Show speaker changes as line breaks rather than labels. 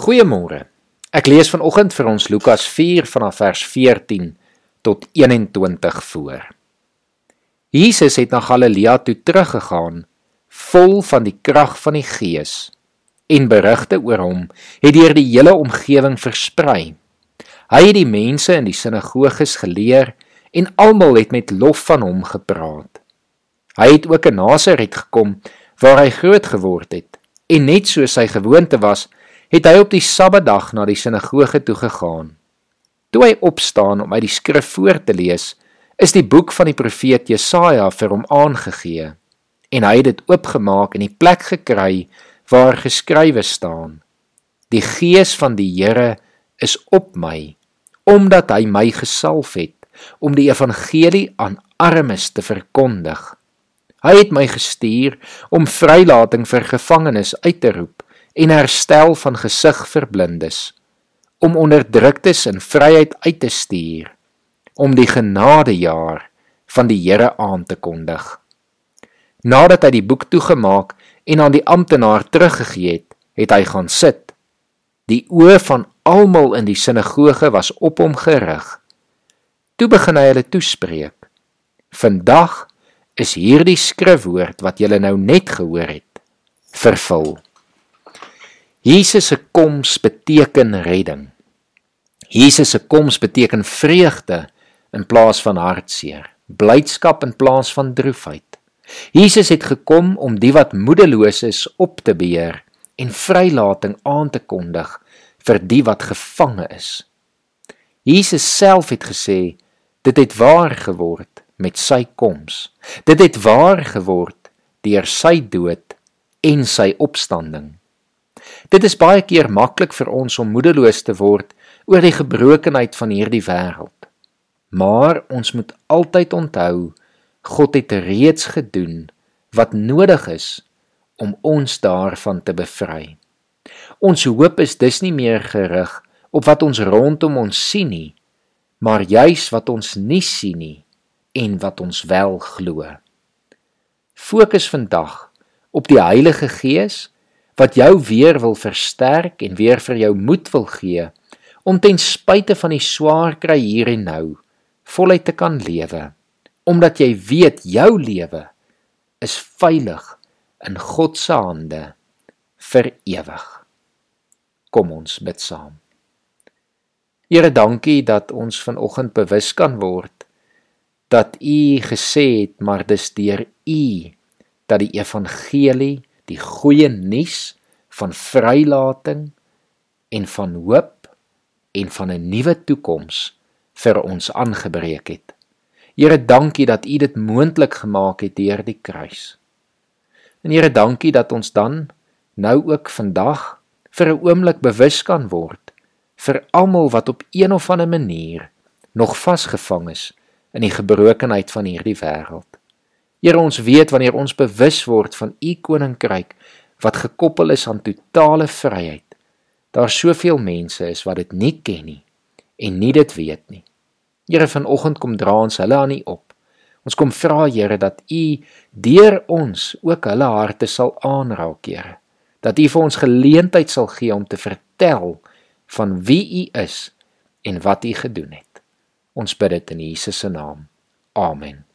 Goeiemôre. Ek lees vanoggend vir ons Lukas 4 vanaf vers 14 tot 21 voor. Jesus het na Galilea toe teruggegaan, vol van die krag van die Gees, en berigte oor hom het deur die hele omgewing versprei. Hy het die mense in die sinagoges geleer en almal het met lof van hom gepraat. Hy het ook in Nasaret gekom waar hy groot geword het, en net soos sy gewoonte was, het hy op die Sabbatdag na die sinagoge toe gegaan. Toe hy opstaan om uit die skrif voor te lees, is die boek van die profeet Jesaja vir hom aangegee en hy het dit oopgemaak en die plek gekry waar geskrywe staan: Die gees van die Here is op my omdat hy my gesalf het om die evangelie aan armes te verkondig. Hy het my gestuur om vrylating vir gevangenes uit te roep en herstel van gesig vir blindes om onderdruktes in vryheid uit te stuur om die genadejaar van die Here aan te kondig. Nadat hy die boek toegemaak en aan die amptenaar teruggegee het het hy gaan sit. Die oë van almal in die sinagoge was op hom gerig. Toe begin hy hulle toespreek. Vandag is hierdie skrifwoord wat julle nou net gehoor het vervul Jesus se koms beteken redding. Jesus se koms beteken vreugde in plaas van hartseer, blydskap in plaas van droefheid. Jesus het gekom om die wat moedeloos is op te beheer en vrylating aan te kondig vir die wat gevange is. Jesus self het gesê dit het waar geword met sy koms. Dit het waar geword deur sy dood en sy opstanding. Dit is baie keer maklik vir ons om moedeloos te word oor die gebrokenheid van hierdie wêreld. Maar ons moet altyd onthou God het reeds gedoen wat nodig is om ons daarvan te bevry. Ons hoop is dus nie meer gerig op wat ons rondom ons sien nie, maar juis wat ons nie sien nie en wat ons wel glo. Fokus vandag op die Heilige Gees wat jou weer wil versterk en weer vir jou moed wil gee om ten spyte van die swaar kry hier en nou voluit te kan lewe omdat jy weet jou lewe is veilig in God se hande vir ewig. Kom ons bid saam. Here dankie dat ons vanoggend bewus kan word dat u gesê het maar dis deur u dat die evangelie die goeie nuus van vrylating en van hoop en van 'n nuwe toekoms vir ons aangebreek het. Here, dankie dat U dit moontlik gemaak het deur die kruis. En Here, dankie dat ons dan nou ook vandag vir 'n oomblik bewus kan word vir almal wat op een of ander manier nog vasgevang is in die gebrokenheid van hierdie wêreld. Here ons weet wanneer ons bewus word van u koninkryk wat gekoppel is aan totale vryheid. Daar soveel mense is wat dit nie ken nie en nie dit weet nie. Here vanoggend kom dra ons hulle aan u op. Ons kom vra Here dat u deur ons ook hulle harte sal aanraak, Here. Dat u vir ons geleentheid sal gee om te vertel van wie u is en wat u gedoen het. Ons bid dit in Jesus se naam. Amen.